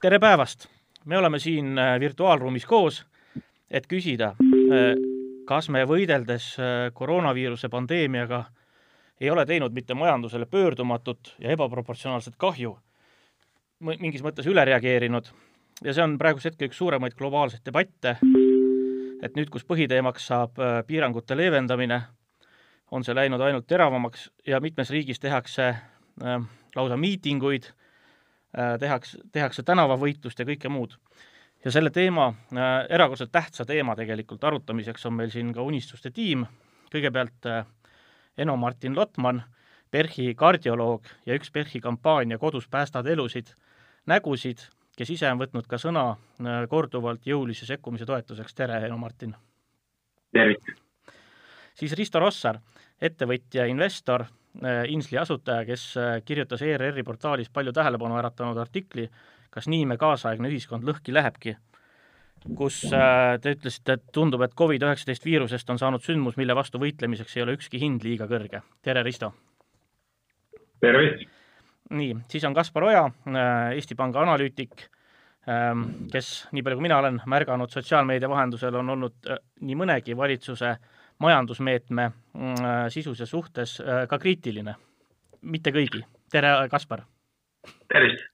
tere päevast! me oleme siin äh, virtuaalruumis koos, et küsida, äh, kas me võideldes äh, koroonaviiruse pandeemiaga ei ole teinud mitte majandusele pöördumatut ja ebaproportsionaalset kahju, mingis mõttes üle reageerinud ja see on praegusel hetkel üks suuremaid globaalseid debatte, et nüüd, kus põhiteemaks saab piirangute leevendamine, on see läinud ainult teravamaks ja mitmes riigis tehakse lausa miitinguid tehakse, tehakse tänavavõitlust ja kõike muud. ja selle teema äh,, erakordselt tähtsa teema tegelikult arutamiseks on meil siin ka Unistuste tiim, kõigepealt äh, Eno-Martin Lotman, PERHi kardioloog ja üks PERHi kampaania Kodus päästad elusid nägusid, kes ise on võtnud ka sõna äh, korduvalt jõulise sekkumise toetuseks, tere, Eno-Martin! tervist! siis Risto Rossar, ettevõtja, investor, äh, Insli asutaja, kes äh, kirjutas ERR-i portaalis palju tähelepanu äratanud artikli Kas nii me kaasaegne ühiskond lõhki lähebki, kus äh, te ütlesite, et tundub, et Covid-19 viirusest on saanud sündmus, mille vastu võitlemiseks ei ole ükski hind liiga kõrge. tere, Risto! tervist! nii, siis on Kaspar Oja, Eesti Panga analüütik, ähm, kes, nii palju kui mina olen märganud sotsiaalmeedia vahendusel, on olnud nii mõnegi valitsuse äh, majandusmeetme mm, äh, sisuse suhtes äh, ka kriitiline. mitte kõigi. tere, Kaspar! tervist!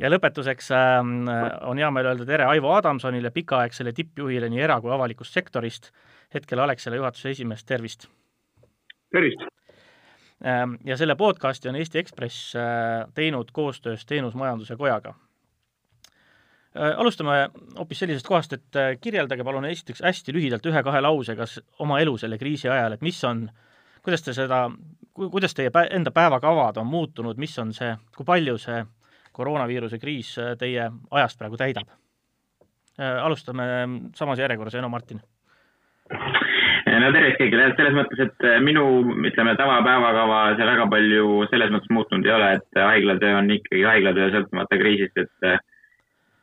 ja lõpetuseks ähm, on hea meel öelda tere Aivo Adamsonile, pikaaegsele tippjuhile nii era- kui avalikust sektorist, hetkel Alexela juhatuse esimees, tervist! tervist! Ähm, ja selle podcasti on Eesti Ekspress äh, teinud koostöös Teenusmajanduse Kojaga Äh, alustame hoopis sellisest kohast, et äh, kirjeldage palun esiteks hästi lühidalt ühe-kahe lausega oma elu selle kriisi ajal, et mis on, kuidas te seda, kuidas teie enda päevakavad on muutunud, mis on see, kui palju see koroonaviiruse kriis äh, teie ajast praegu täidab? alustame samas järjekorras, Eno Martin. no tervist kõigile, selles mõttes, et minu, ütleme, tavapäevakava see väga palju selles mõttes muutunud ei ole, et haiglatöö on ikkagi haiglatöö sõltumata kriisist, et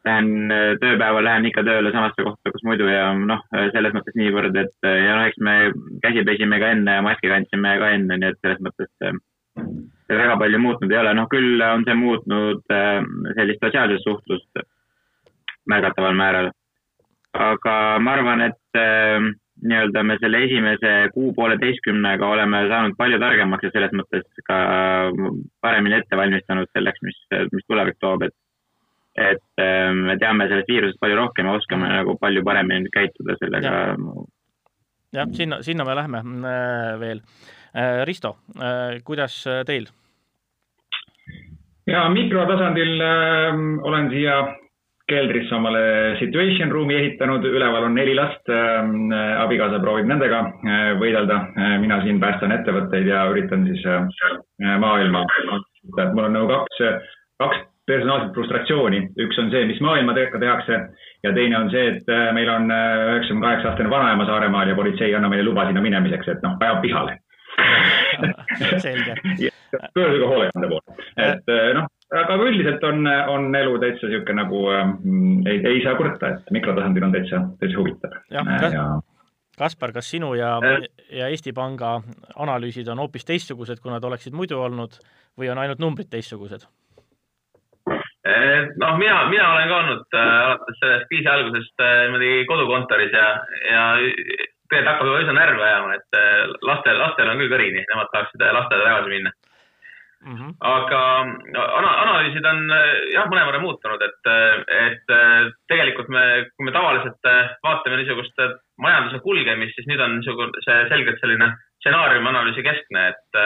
lähen äh, tööpäeval, lähen ikka tööle samasse kohta, kus muidu ja noh, selles mõttes niivõrd, et äh, ja noh, eks me käsi pesime ka enne ja maski kandsime ka enne, nii et selles mõttes äh, see väga palju muutnud ei ole, noh küll on see muutnud sellist sotsiaalset suhtlust märgataval määral. aga ma arvan, et nii-öelda me selle esimese kuu-pooleteistkümnega oleme saanud palju targemaks ja selles mõttes ka paremini ette valmistanud selleks, mis, mis tulevik toob, et et ähm, me teame sellest viirusest palju rohkem ja oskame nagu palju paremini käituda sellega. jah, sinna, sinna me lähme äh, veel. Äh, Risto, äh, kuidas teil? ja mikrotasandil äh, olen siia keldrisse omale situation room'i ehitanud, üleval on neli last äh,, abikaasa proovib nendega äh, võidelda äh,. mina siin päästan ettevõtteid ja üritan siis äh, maailma, et mul on nagu kaks, kaks personaalset frustratsiooni. üks on see, mis maailmadega tehakse ja teine on see, et äh, meil on äh, üheksakümne kaheksa aastane vanaema Saaremaal ja politsei ei anna meile luba sinna minemiseks, et noh, ajab pihale selge. pöörduge hoolekande poole, et äh, noh, aga üldiselt on, on elu täitsa niisugune nagu äh, ei, ei saa kurta, et mikrotasandil on täitsa, täitsa huvitav. Ja... Kaspar, kas sinu ja, ja Eesti Panga analüüsid on hoopis teistsugused, kui nad oleksid muidu olnud või on ainult numbrid teistsugused? Eh, noh, mina, mina olen ka olnud äh, alates sellest kriisi algusest äh, niimoodi kodukontoris ja, ja tegelikult hakkab juba üsna närvi ajama, et äh, lastel, lastel on küll kõrini, nemad tahaksid lasteaeda tagasi minna mm. -hmm. aga ana, analüüsid on jah, mõnevõrra muutunud, et, et tegelikult me, kui me tavaliselt vaatame niisugust majanduse kulgemist, siis nüüd on niisugune see selgelt selline stsenaariumi analüüsi keskne, et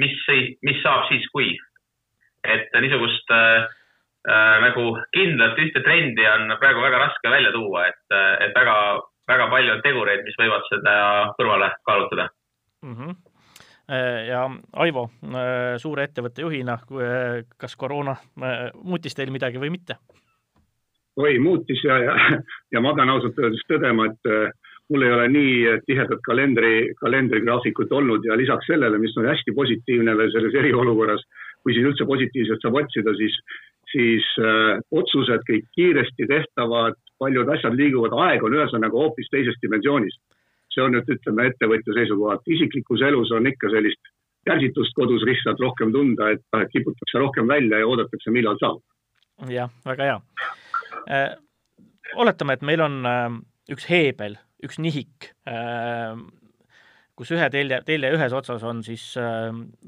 mis, mis saab siis, kui. et niisugust äh, äh, nagu kindlalt ühte trendi on praegu väga raske välja tuua, et, et väga, väga palju on tegureid, mis võivad seda kõrvale kaalutada mm. -hmm ja Aivo, äh, suure ettevõtte juhina, äh, kas koroona muutis teil midagi või mitte? oi, muutis ja, ja, ja ma pean ausalt öeldes tõdema, et mul ei ole nii tihedat kalendri, kalendrigraafikut olnud ja lisaks sellele, mis on hästi positiivne veel selles eriolukorras, kui siin üldse positiivset saab otsida, siis siis äh, otsused kõik kiiresti tehtavad, paljud asjad liiguvad, aeg on ühesõnaga hoopis teises dimensioonis. see on nüüd ütleme ettevõtja seisukohalt, isiklikus elus on ikka sellist kärsitust kodus lihtsalt rohkem tunda, et kiputakse rohkem välja ja oodatakse, millal saab. jah, väga hea oletame, et meil on üks heebel, üks nihik, kus ühe telje, telje ühes otsas on siis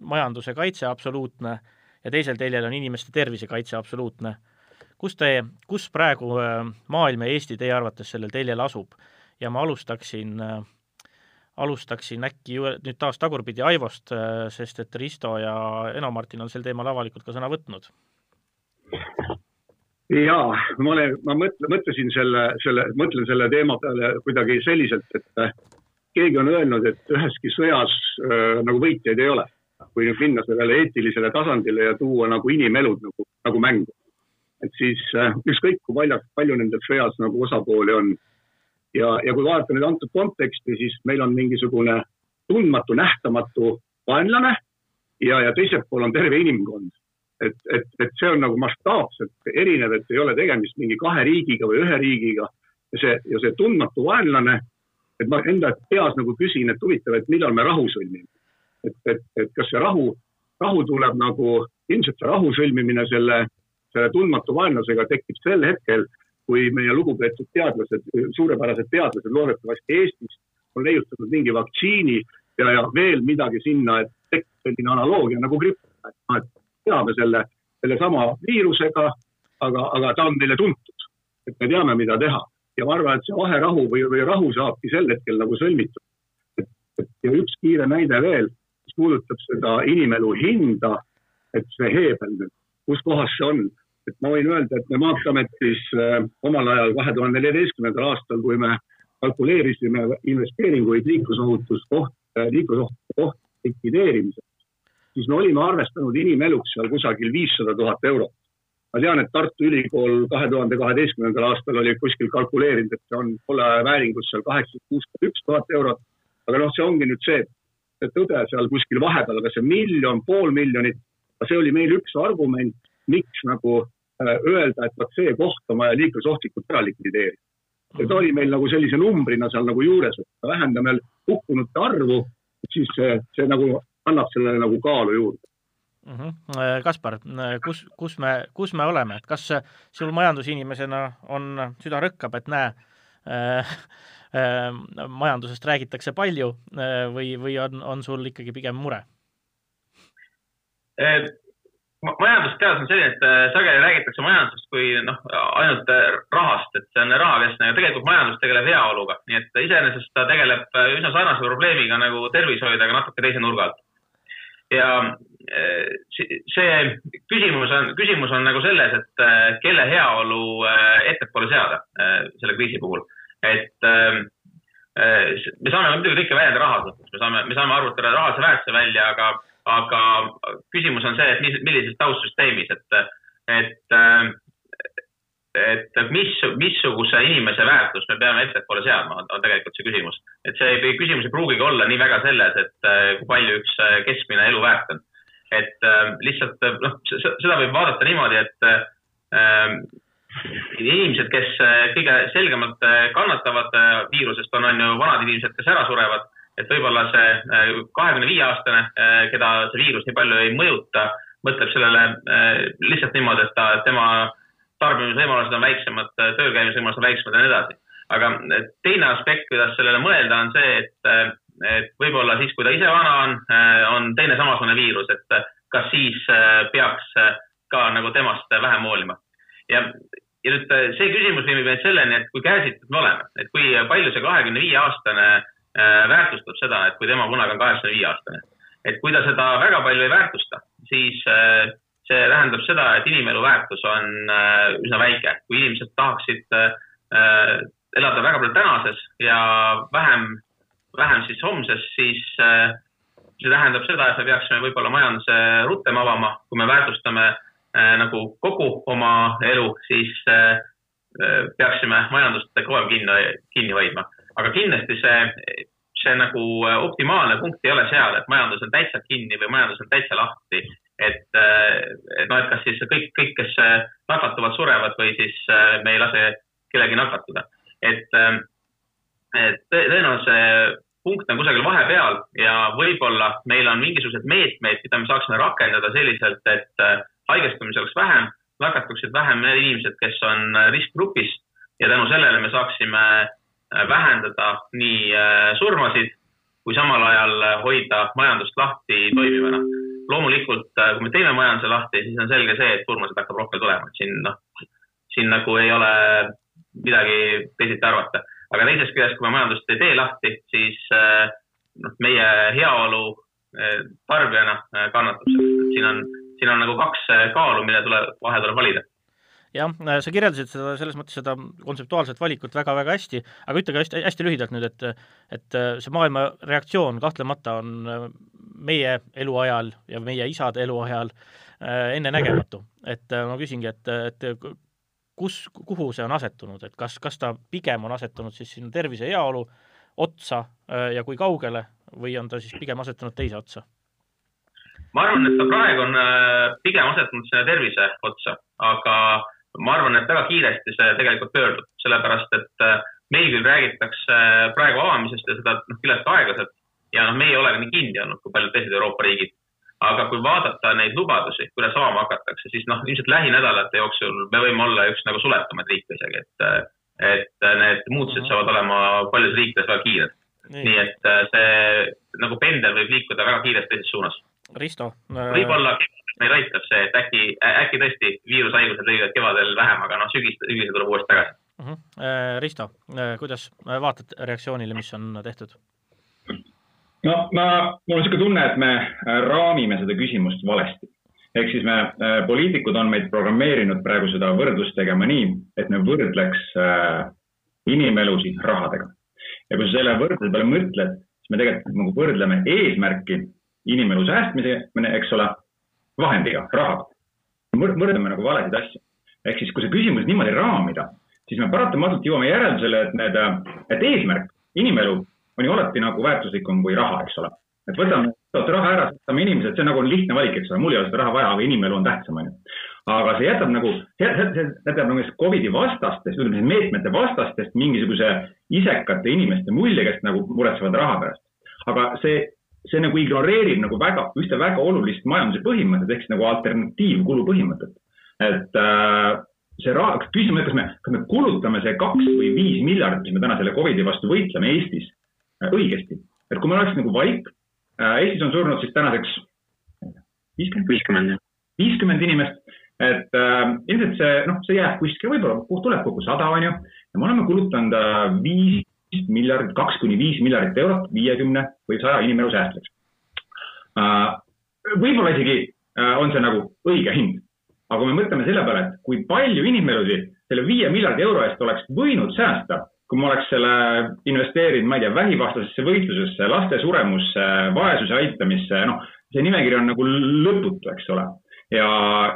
majanduse kaitse absoluutne ja teisel teljel on inimeste tervise kaitse absoluutne. kus te, kus praegu maailm ja Eesti teie arvates sellel teljel asub? ja ma alustaksin äh, alustaksin äkki nüüd taas tagurpidi Aivost, äh, sest et Risto ja Eno-Martin on sel teemal avalikult ka sõna võtnud. ja ma olen, ma mõtlen, mõtlesin selle, selle, mõtlen selle teema peale kuidagi selliselt, et äh, keegi on öelnud, et üheski sõjas äh, nagu võitjaid ei ole. Kui nüüd minna sellele eetilisele tasandile ja tuua nagu inimelud nagu, nagu mängu. et siis äh, ükskõik kui palju, palju nendes sõjas nagu osapooli on ja, ja kui vaadata nüüd antud konteksti, siis meil on mingisugune tundmatu, nähtamatu vaenlane ja, ja teisel pool on terve inimkond. et, et, et see on nagu mastaapselt erinev, et ei ole tegemist mingi kahe riigiga või ühe riigiga ja see, ja see tundmatu vaenlane, et ma enda peas nagu küsin, et huvitav, et millal me rahu sõlmime. Et, et, et kas see rahu, rahu tuleb nagu, ilmselt see rahu sõlmimine selle, selle tundmatu vaenlasega tekib sel hetkel, kui meie lugupeetud teadlased, suurepärased teadlased loodetavasti Eestis on leiutanud mingi vaktsiini ja, ja veel midagi sinna, et tekkis selline analoogia nagu gripp, et noh, et teame selle, sellesama viirusega, aga, aga ta on meile tuntud, et me teame, mida teha ja ma arvan, et see vaherahu või, või rahu saabki sel hetkel nagu sõlmitud. ja üks kiire näide veel, puudutab seda inimelu hinda, et see heebel nüüd, kus kohas see on et ma võin öelda, et me Maanteeametis äh, omal ajal, kahe tuhande neljateistkümnendal aastal, kui me kalkuleerisime investeeringuid liiklusohutuskoht, äh, liiklusohutuse koht likvideerimiseks, siis me olime arvestanud inimeluks seal kusagil viissada tuhat eurot. ma tean, et Tartu Ülikool kahe tuhande kaheteistkümnendal aastal oli kuskil kalkuleerinud, et see on tolle aja vääringus seal kaheksakümmend, kuuskümmend üks tuhat eurot. aga noh, see ongi nüüd see, see tõde seal kuskil vahepeal, aga see miljon, pool miljonit, see oli meil üks argument, miks nagu Äh, öelda, et vot see koht on vaja liiklusohtlikult ära likvideerida. ja ta oli meil nagu sellise numbrina seal nagu juures, et vähendame hukkunute arvu, siis see, see nagu annab sellele nagu kaalu juurde mm. -hmm. Kaspar, kus, kus me, kus me oleme, et kas sul majandusinimesena on, süda rõkkab, et näe majandusest räägitakse palju äh, või, või on, on sul ikkagi pigem mure? majandusteadus on selline, et äh, sageli räägitakse majandusest kui noh, ainult äh, rahast, et see on rahakeskne, aga tegelikult majandus tegeleb heaoluga, nii et iseenesest ta tegeleb äh, üsna sarnase probleemiga nagu tervishoid, aga natuke teise nurga alt. ja see küsimus on, küsimus on nagu selles, et kelle heaolu ettepoole seada selle kriisi puhul, et me saame muidugi kõike väljendada rahas, me saame, me saame arvutada rahalise väärtuse välja, aga aga küsimus on see, et mis, millises taustsüsteemis, et, et, et mis, missuguse inimese väärtust me peame ettepoole seadma, on tegelikult see küsimus. et see küsimus ei pruugigi olla nii väga selles, et kui palju üks keskmine elu väärt on. et lihtsalt noh, seda võib vaadata niimoodi, et äh, inimesed, kes kõige selgemalt kannatavad viirusest, on, on ju vanad inimesed, kes ära surevad et võib-olla see äh, kahekümne viie aastane, äh, keda see viirus nii palju ei mõjuta, mõtleb sellele äh, lihtsalt niimoodi, et ta, tema tarbimisvõimalused on väiksemad, tööl käimise võimalused on väiksemad ja nii edasi. aga teine aspekt, kuidas sellele mõelda, on see, et, et võib-olla siis, kui ta ise vana on, on teine samasugune viirus, et kas siis peaks ka nagu temast vähem hoolima. ja, ja nüüd see küsimus viib meid selleni, et kui käesitud me oleme, et kui palju see kahekümne viie aastane Äh, väärtustab seda, et kui tema kunagi on kaheksakümne viie aastane. et kui ta seda väga palju ei väärtusta, siis äh, see tähendab seda, et inimelu väärtus on äh, üsna väike. kui inimesed tahaksid elada väga palju tänases ja vähem, vähem siis homses, siis see tähendab seda, et me peaksime võib-olla majanduse rutem avama, kui me väärtustame nagu kogu oma elu, siis peaksime majandust kogu aeg kinni, kinni hoidma aga kindlasti see, see nagu äh, optimaalne punkt ei ole seal, et majandus on täitsa kinni või majandus on täitsa lahti. et, äh, et noh, et kas siis kõik, kõik, kes äh, nakatuvad, surevad või siis me ei lase kellegi nakatuda. et, et tõenäoliselt see punkt on kusagil vahepeal ja võib-olla meil on mingisugused meetmeid, mida me saaksime rakendada selliselt, et haigestumisi oleks vähem, nakatuksid vähem need inimesed, kes on riskgrupis ja tänu sellele me saaksime vähendada nii surmasid kui samal ajal hoida majandust lahti toimivana. loomulikult, kui me teeme majanduse lahti, siis on selge see, et surmasid hakkab rohkem tulema, et siin noh, siin nagu ei ole midagi teisiti arvata. aga teisest küljest, kui me majandust ei tee lahti, siis noh, meie heaolu tarbijana kannatab sellest, et siin on, siin on nagu kaks kaalu, mille tuleb, vahe tuleb valida jah, sa kirjeldasid seda, selles mõttes seda kontseptuaalset valikut väga-väga hästi, aga ütle ka hästi, hästi lühidalt nüüd, et et see maailma reaktsioon kahtlemata on meie eluajal ja meie isade eluajal äh, ennenägematu. et äh, ma küsingi, et, et kus, kuhu see on asetunud, et kas, kas ta pigem on asetunud siis sinna tervise heaolu otsa äh, ja kui kaugele või on ta siis pigem asetunud teise otsa? Ma arvan, et ta praegu on pigem asetunud sinna tervise otsa, aga ma arvan, et väga kiiresti see tegelikult pöördub, sellepärast et äh, meil küll räägitakse äh, praegu avamisest ja seda noh, küllaltki aeglaselt ja noh, meie ei ole nii kinni olnud kui paljud teised Euroopa riigid. aga kui vaadata neid lubadusi, kuidas avama hakatakse, siis noh, ilmselt lähinädalate jooksul me võime olla üks nagu suletumaid riike isegi, et, äh, et need muutused mhm. saavad olema paljudes riikides väga kiired. nii et see nagu pendel võib liikuda väga kiiresti teises suunas. Risto äh.... võib-olla meid aitab see, et äkki, äkki tõesti viirushaigused lõivad kevadel vähem, aga noh, sügis, sügisel tuleb uuesti tagasi uh. -huh. Risto, äh, kuidas vaatad reaktsioonile, mis on tehtud? no ma, mul on niisugune tunne, et me äh, raamime seda küsimust valesti. ehk siis me, poliitikud on meid programmeerinud praegu seda võrdlust tegema nii, et me võrdleks inimelusid rahadega. ja kui sa selle võrdluse peale mõtled, siis me tegelikult nagu võrdleme eesmärki inimelu säästmise, eks ole vahendiga, rahaga. võrdleme nagu valesid asju. ehk siis, kui see küsimus niimoodi raamida, siis me paratamatult jõuame järeldusele, et need, et eesmärk, inimelu on ju alati nagu väärtuslikum kui raha, eks ole. et võtame raha ära, saame inimesed, see on nagu lihtne valik, eks ole, mul ei ole seda raha vaja, aga inimelu on tähtsam, on ju. aga see jätab nagu, see jätab nagu Covidi vastastest, ütleme siis meetmete vastastest mingisuguse isekate inimeste mulje, kes nagu muretsevad raha pärast. aga see see nagu ignoreerib nagu väga, ühte väga olulist majanduse põhimõtet ehk siis nagu alternatiivkulu põhimõtet. et äh, see raha, küsime, kas me, kas me kulutame see kaks või viis miljardit, mis me täna selle Covidi vastu võitleme Eestis äh, õigesti. et kui meil oleks nagu valik äh,, Eestis on surnud siis tänaseks viiskümmend, viiskümmend, viiskümmend inimest, et äh, ilmselt see, noh, see jääb kuskile, võib-olla tuleb kokku sada, on ju, ja me oleme kulutanud äh, viis miljardit, kaks kuni viis miljardit eurot viiekümne või saja inimelu säästmiseks. Äh, võib-olla isegi äh, on see nagu õige hind, aga kui me mõtleme selle peale, et kui palju inimelusid selle viie miljardi euro eest oleks võinud säästa, kui ma oleks selle investeerinud, ma ei tea, vähivastasesse võitlusesse, laste suremusse, vaesuse aitamisse, noh, see nimekiri on nagu lõputu, eks ole. ja,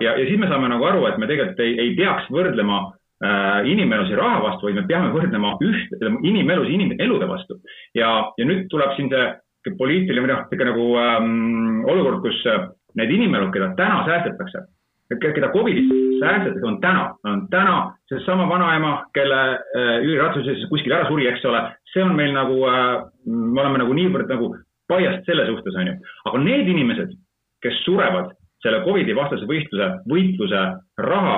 ja, ja siis me saame nagu aru, et me tegelikult ei, ei peaks võrdlema äh, inimelusi raha vastu, vaid me peame võrdlema üht, inimelusi inimelude vastu. ja, ja nüüd tuleb siin see poliitiline või noh, niisugune nagu ähm, olukord, kus äh, need inimelud, keda täna säästetakse, keda Covidist säästetakse, on täna, on täna seesama vanaema, kelle äh, Jüri Ratas kuskil ära suri, eks ole, see on meil nagu äh,, me oleme nagu niivõrd nagu biased selle suhtes, on ju. aga need inimesed, kes surevad selle Covidi vastase võistluse, võitluse raha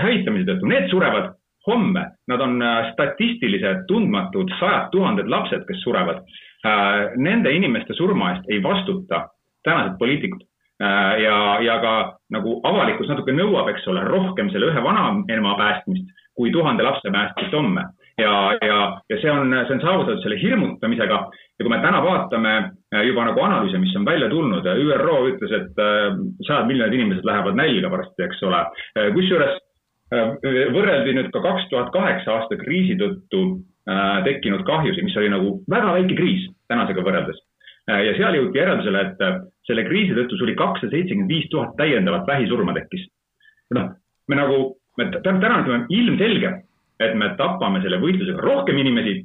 hävitamise tõttu, need surevad homme, nad on äh, statistiliselt tundmatud sajad tuhanded lapsed, kes surevad. Äh, nende inimeste surma eest ei vastuta tänased poliitikud. ja, ja ka nagu avalikkus natuke nõuab, eks ole, rohkem selle ühe vanaema päästmist kui tuhande lapse päästmist homme. Ja, ja, ja see on, see on saavutatud selle hirmutamisega ja kui me täna vaatame juba nagu analüüse, mis on välja tulnud, ÜRO ütles, et sajad miljonid inimesed lähevad nälga varsti, eks ole. kusjuures võrreldi nüüd ka kaks tuhat kaheksa aasta kriisi tõttu tekkinud kahjusid, mis oli nagu väga väike kriis tänasega võrreldes. ja seal jõuti järeldusele, et selle kriisi tõttu suri kakssada seitsekümmend viis tuhat täiendavat vähisurma tekkis. noh, me nagu, me täna ütleme ilmselge, et me tapame selle võitlusega rohkem inimesi,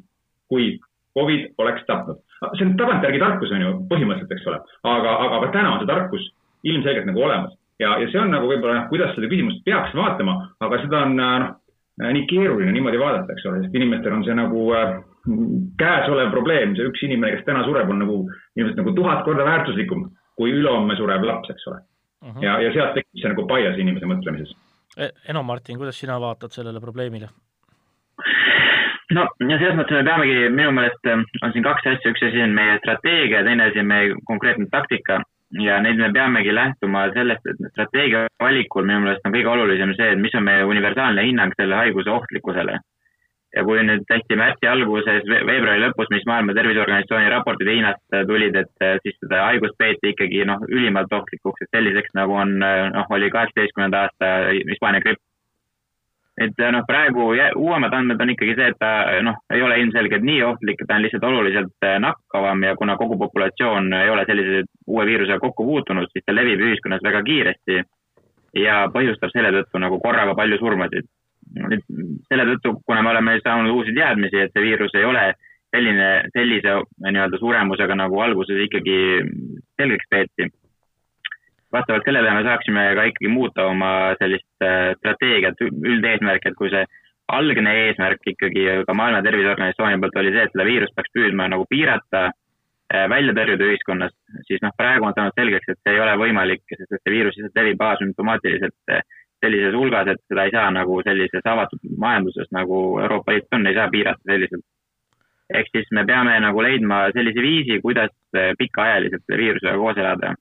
kui Covid oleks tapnud see on tagantjärgi tarkus on ju põhimõtteliselt, eks ole, aga, aga ka täna on see tarkus ilmselgelt nagu olemas ja, ja see on nagu võib-olla jah, kuidas seda küsimust peaks vaatama, aga seda on noh, nii keeruline niimoodi vaadata, eks ole, sest inimestel on see nagu äh, käesolev probleem, see üks inimene, kes täna sureb, on nagu ilmselt nagu tuhat korda väärtuslikum kui ülehomme surev laps, eks ole uh. -huh. ja, ja sealt tekib see nagu bias inimese mõtlemises Eno Martin, kuidas sina vaatad sellele probleemile? No ja selles mõttes me peamegi, minu meelest äh, on siin kaks asja, üks asi on meie strateegia ja teine asi on meie konkreetne taktika. Ja neid me peamegi lähtuma sellest, et strateegia valikul minu meelest on kõige olulisem see, et mis on meie universaalne hinnang selle haiguse ohtlikkusele. ja kui nüüd hästi märtsi alguses, veebruari lõpus, mis Maailma Terviseorganisatsiooni raportid Hiinast tulid, et äh, siis seda haigust peeti ikkagi noh, ülimalt ohtlikuks, et selliseks nagu on, äh, noh, oli kaheksateistkümnenda aasta Hispaania gripp et noh, praegu uuemad andmed on ikkagi see, et ta noh, ei ole ilmselgelt nii ohtlik, ta on lihtsalt oluliselt äh, nakkavam ja kuna kogu populatsioon ei ole sellise uue viirusega kokku puutunud, siis ta levib ühiskonnas väga kiiresti ja põhjustab selle tõttu nagu korraga palju surmasid. nüüd selle tõttu, kuna me oleme saanud uusi teadmisi, et see viirus ei ole selline, sellise nii-öelda suremusega, nagu alguses ikkagi selgeks peeti vastavalt sellele me saaksime ka ikkagi muuta oma sellist äh, strateegiat, üldeesmärki, et kui see algne eesmärk ikkagi ka Maailma Terviseorganisatsiooni poolt oli see, et seda viirust peaks püüdma nagu piirata, äh, välja tõrjuda ühiskonnast, siis noh, praegu on saanud selgeks, et see ei ole võimalik, sest see viirus lihtsalt levib asümptomaatiliselt äh, sellises hulgas, et seda ei saa nagu sellises avatud majanduses, nagu Euroopa Liit on, ei saa piirata selliselt. ehk siis me peame nagu leidma sellise viisi, kuidas pikaajaliselt selle viirusega koos elada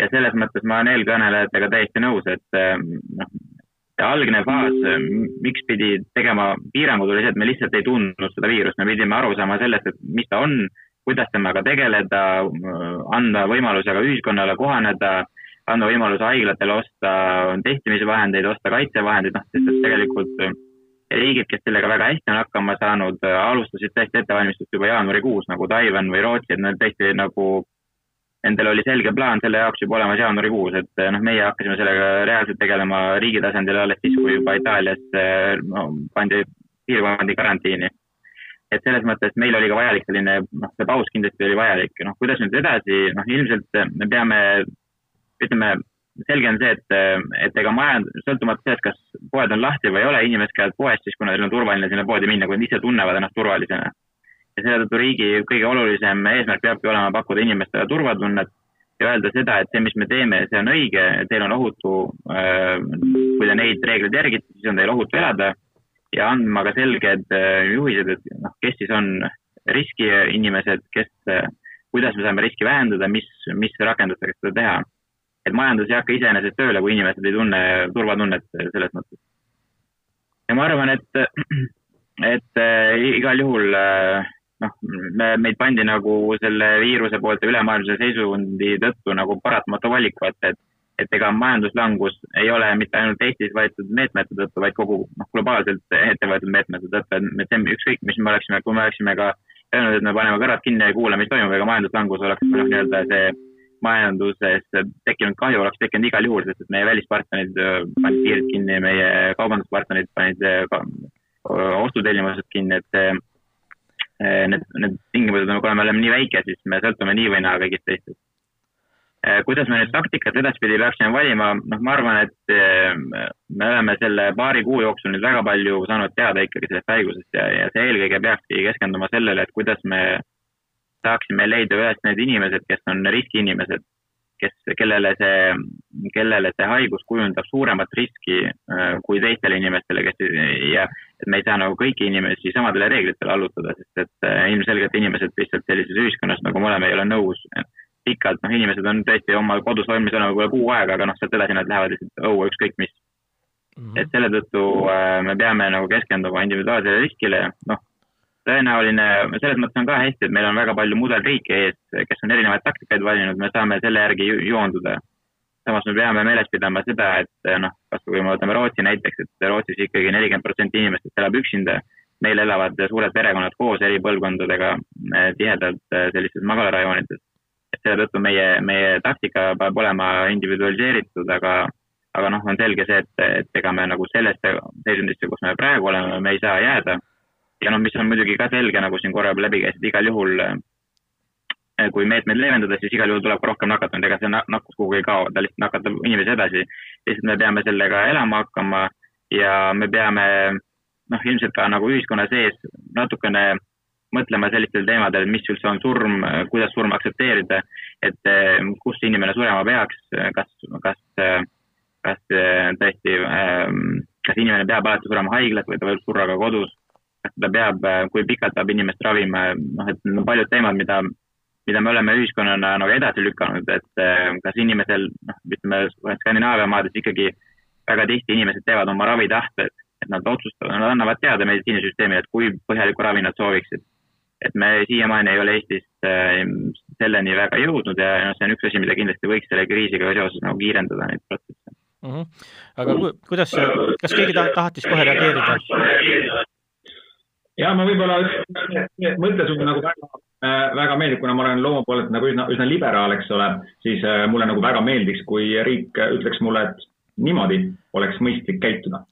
ja selles mõttes ma olen eelkõnelejatega täiesti nõus, et ähm, noh, see algne faas, miks pidi tegema piirangud, oli see, et me lihtsalt ei tundnud seda viirust, me pidime aru saama sellest, et mis ta on, kuidas temaga tegeleda, anda võimaluse ka ühiskonnale kohaneda, anda võimaluse haiglatele osta testimisvahendeid, osta kaitsevahendeid, noh, sest et tegelikult riigid, kes sellega väga hästi on hakkama saanud, alustasid tõesti ettevalmistust juba jaanuarikuus nagu Taiwan või Rootsi, et nad tõesti nagu Nendel oli selge plaan selle jaoks juba olemas jaanuarikuus, et noh, meie hakkasime sellega reaalselt tegelema riigi tasandil alles siis, kui juba Itaalias no, pandi piirkondi karantiini. et selles mõttes meil oli ka vajalik selline, noh, see paus kindlasti oli vajalik, noh, kuidas nüüd edasi, noh, ilmselt me peame, ütleme, selge on see, et, et ega majand-, sõltumata sellest, kas poed on lahti või ei ole, inimesed käivad poest siis, kuna neil on turvaline sinna poodi minna, kui nad ise tunnevad ennast turvalisena ja selle tõttu riigi kõige olulisem eesmärk peabki olema pakkuda inimestele turvatunnet ja öelda seda, et see, mis me teeme, see on õige, teil on ohutu, äh, kui te neid reegleid järgite, siis on teil ohutu elada ja andma ka selged äh, juhised, et noh, kes siis on riskiinimesed, kes, äh, kuidas me saame riski vähendada, mis, mis rakendustega seda teha. et majandus ei hakka iseenesest tööle, kui inimesed ei tunne turvatunnet selles mõttes. ja ma arvan, et, et igal juhul äh, noh, me, meid pandi nagu selle viiruse poolt ja ülemaailmse seisundi tõttu nagu paratamatu valiku ette, et et ega majanduslangus ei ole mitte ainult Eestis võetud meetmete tõttu, vaid kogu noh, globaalselt ette võetud meetmete tõttu, et me teeme ükskõik, mis me oleksime, kui me oleksime ka öelnud, et me paneme kõrvad kinni ja ei kuula, mis toimub, ega majanduslangus oleks noh, nii-öelda see majanduses tekkinud kahju oleks tekkinud igal juhul, sest et meie välispartnerid äh, panid piirid kinni, meie kaubanduspartnerid panid äh, ostutellimused kinni, et need, need tingimused on, kuna me oleme nii väike, siis me sõltume nii või naa kõigist teistest. Eh, kuidas me nüüd taktikat edaspidi peaksime valima, noh, ma arvan, et eh, me oleme selle paari kuu jooksul nüüd väga palju saanud teada ikkagi sellest haigusest ja, ja see eelkõige peakski keskenduma sellele, et kuidas me saaksime leida üles need inimesed, kes on riskiinimesed kes, kellele see, kellele see haigus kujundab suuremat riski kui teistele inimestele, kes ja et me ei saa nagu kõiki inimesi samadele reeglitele allutada, sest et äh, ilmselgelt inimesed lihtsalt sellises ühiskonnas, nagu me oleme, ei ole nõus pikalt, noh, inimesed on tõesti oma kodus valmis olema võib-olla kuu aega, aga noh, sealt edasi nad lähevad lihtsalt õue ükskõik mis mm. -hmm. et selle tõttu äh, me peame nagu keskenduma individuaalsele riskile, noh, tõenäoline, selles mõttes on ka hästi, et meil on väga palju mudelriike ees, kes on erinevaid taktikaid valinud, me saame selle järgi joonduda. Samas me peame meeles pidama seda, et noh, kas või kui me võtame Rootsi näiteks, et Rootsis ikkagi nelikümmend protsenti inimestest elab üksinda. meil elavad suured perekonnad koos eri põlvkondadega eh, tihedalt eh, sellistes magalarajoonides. et selle tõttu meie, meie taktika peab olema individualiseeritud, aga aga noh, on selge see, et, et ega me nagu sellesse seisundisse, kus me praegu oleme, me ei saa jääda ja noh, mis on muidugi ka selge, nagu siin korra juba läbi käis, et igal juhul eh, kui meetmeid leevendada, siis igal juhul tuleb ka rohkem nakatunud, ega see nakkus kuhugi ei kao, ta lihtsalt nakatab inimesi edasi. lihtsalt me peame sellega elama hakkama ja me peame noh, ilmselt ka nagu ühiskonna sees natukene mõtlema sellistel teemadel, mis üldse on surm, kuidas surma aktsepteerida, et eh, kus inimene surema peaks, kas, kas kas tõesti, kas inimene peab alati surema haiglas või ta võib surra ka kodus. kas ta peab, kui pikalt peab inimest ravima, noh, et paljud teemad, mida, mida me oleme ühiskonnana nagu edasi lükanud, et kas inimesel, noh, ütleme Skandinaavia maades ikkagi väga tihti inimesed teevad oma ravitahted, et nad otsustavad, nad annavad teada meditsiinisüsteemile, et kui põhjalikku ravi nad sooviksid et me siiamaani ei ole Eestis äh, selleni väga jõudnud ja noh, see on üks asi, mida kindlasti võiks selle kriisiga seoses nagu kiirendada, neid protsesse mm. -hmm. aga ku, kuidas, kas keegi ta, tahatis kohe reageerida? Ja ma võib-olla mõte sulle nagu väga, äh, väga meeldib, kuna ma olen looma poolelt nagu üsna, üsna liberaal, eks ole, siis äh, mulle nagu väga meeldiks, kui riik ütleks mulle, et niimoodi oleks mõistlik käituda.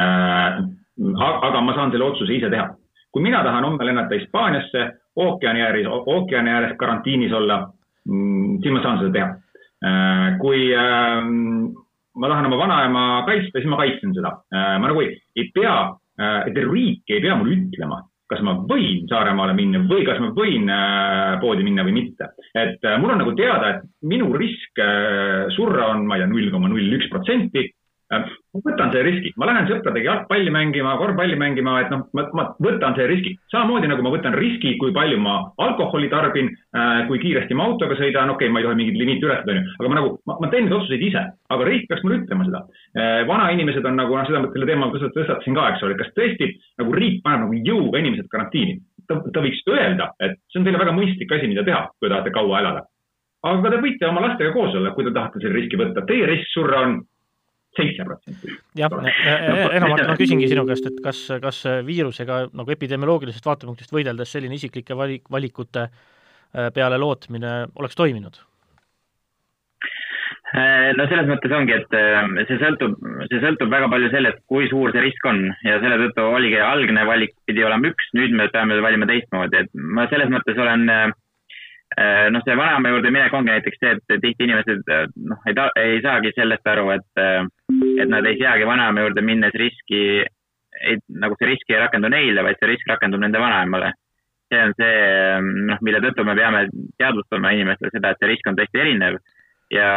aga ma saan selle otsuse ise teha kui mina tahan homme lennata Hispaaniasse, ookeani ääres, ookeani ääres karantiinis olla, mm, siis ma saan seda teha. Äh, kui ähm, ma tahan oma vanaema kaitsta, siis ma kaitsen seda. Äh, ma nagu ei, ei pea, äh, et riik ei pea mulle ütlema, kas ma võin Saaremaale minna või kas ma võin poodi minna või mitte. et mul on nagu teada, et minu risk surra on, ma ei tea, null koma null üks protsenti Äh, ma võtan selle riski, ma lähen sõpradega jalgpalli mängima, korvpalli mängima, et noh, ma, võtan selle riski. samamoodi nagu ma võtan riski, kui palju ma alkoholi tarbin äh,, kui kiiresti ma autoga sõidan, okei okay,, ma ei tohi mingit limiiti ületada, onju, aga ma nagu, ma teen neid otsuseid ise, aga riik peaks mulle ütlema seda äh,. vanainimesed on nagu, noh, seda selle teema tõstatasin ka, eks ole, kas tõesti nagu riik paneb nagu jõuga inimesed karantiini. ta, ta võiks öelda, et see on teile väga mõistlik asi, mida teha, kui tahate kaua elada aga te võite oma lastega koos olla, kui te tahate selle riski võtta. Teie risk surra on seitse protsenti. jah, enamalt ma küsingi sinu käest, et kas, kas viirusega nagu epidemioloogilisest vaatepunktist võideldes selline isiklike valik, valikute äh, peale lootmine oleks toiminud? Äh, no selles mõttes ongi, et äh, see sõltub, see sõltub väga palju sellest, kui suur see risk on. Ja selle tõttu oligi algne valik pidi olema üks, nüüd me peame valima teistmoodi, et ma selles mõttes olen Äh, noh, see vanaema juurde minek ongi näiteks see, et tihti inimesed äh, noh, ei ei saagi sellest aru, et, äh, et nad ei seagi vanaema juurde minnes riski, nagu see risk ei rakendu neile, vaid see risk rakendub nende vanaemale. see on see, noh, mille tõttu me peame teadvustama inimestele seda, et see risk on tõesti erinev ja,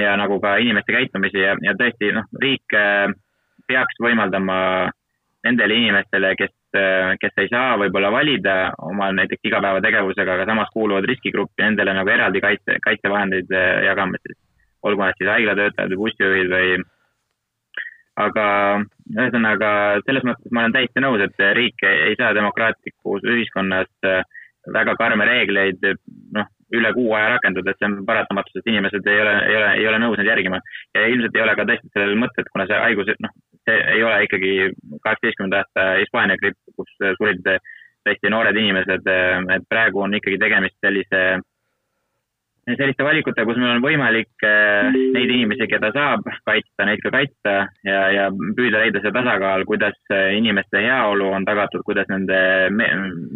ja nagu ka inimeste käitumisi ja, ja tõesti, noh, riik peaks võimaldama nendele inimestele, kes Äh, kes ei saa võib-olla valida oma näiteks igapäevategevusega, aga samas kuuluvad riskigruppi, nendele nagu eraldi kaitse, kaitsevahendeid äh, jagame siis. olgu nad siis haiglatöötajad või bussijuhid või. aga ühesõnaga selles mõttes ma olen täiesti nõus, et riik ei saa demokraatlikus ühiskonnas äh, väga karme reegleid, noh, üle kuu aja rakendada, et see on paratamatus, et inimesed ei ole, ei ole, ei ole nõus neid järgima. ja ilmselt ei ole ka tõesti sellel mõtet, kuna see haigus, noh, see ei ole ikkagi kaheksateistkümnenda aasta Hispaania gripp, kus surid tõesti noored inimesed, et praegu on ikkagi tegemist sellise selliste valikutega, kus meil on võimalik eh, neid inimesi, keda saab kaitsta, neid ka kaitsta ja, ja püüda leida see tasakaal, kuidas inimeste heaolu on tagatud, kuidas nende me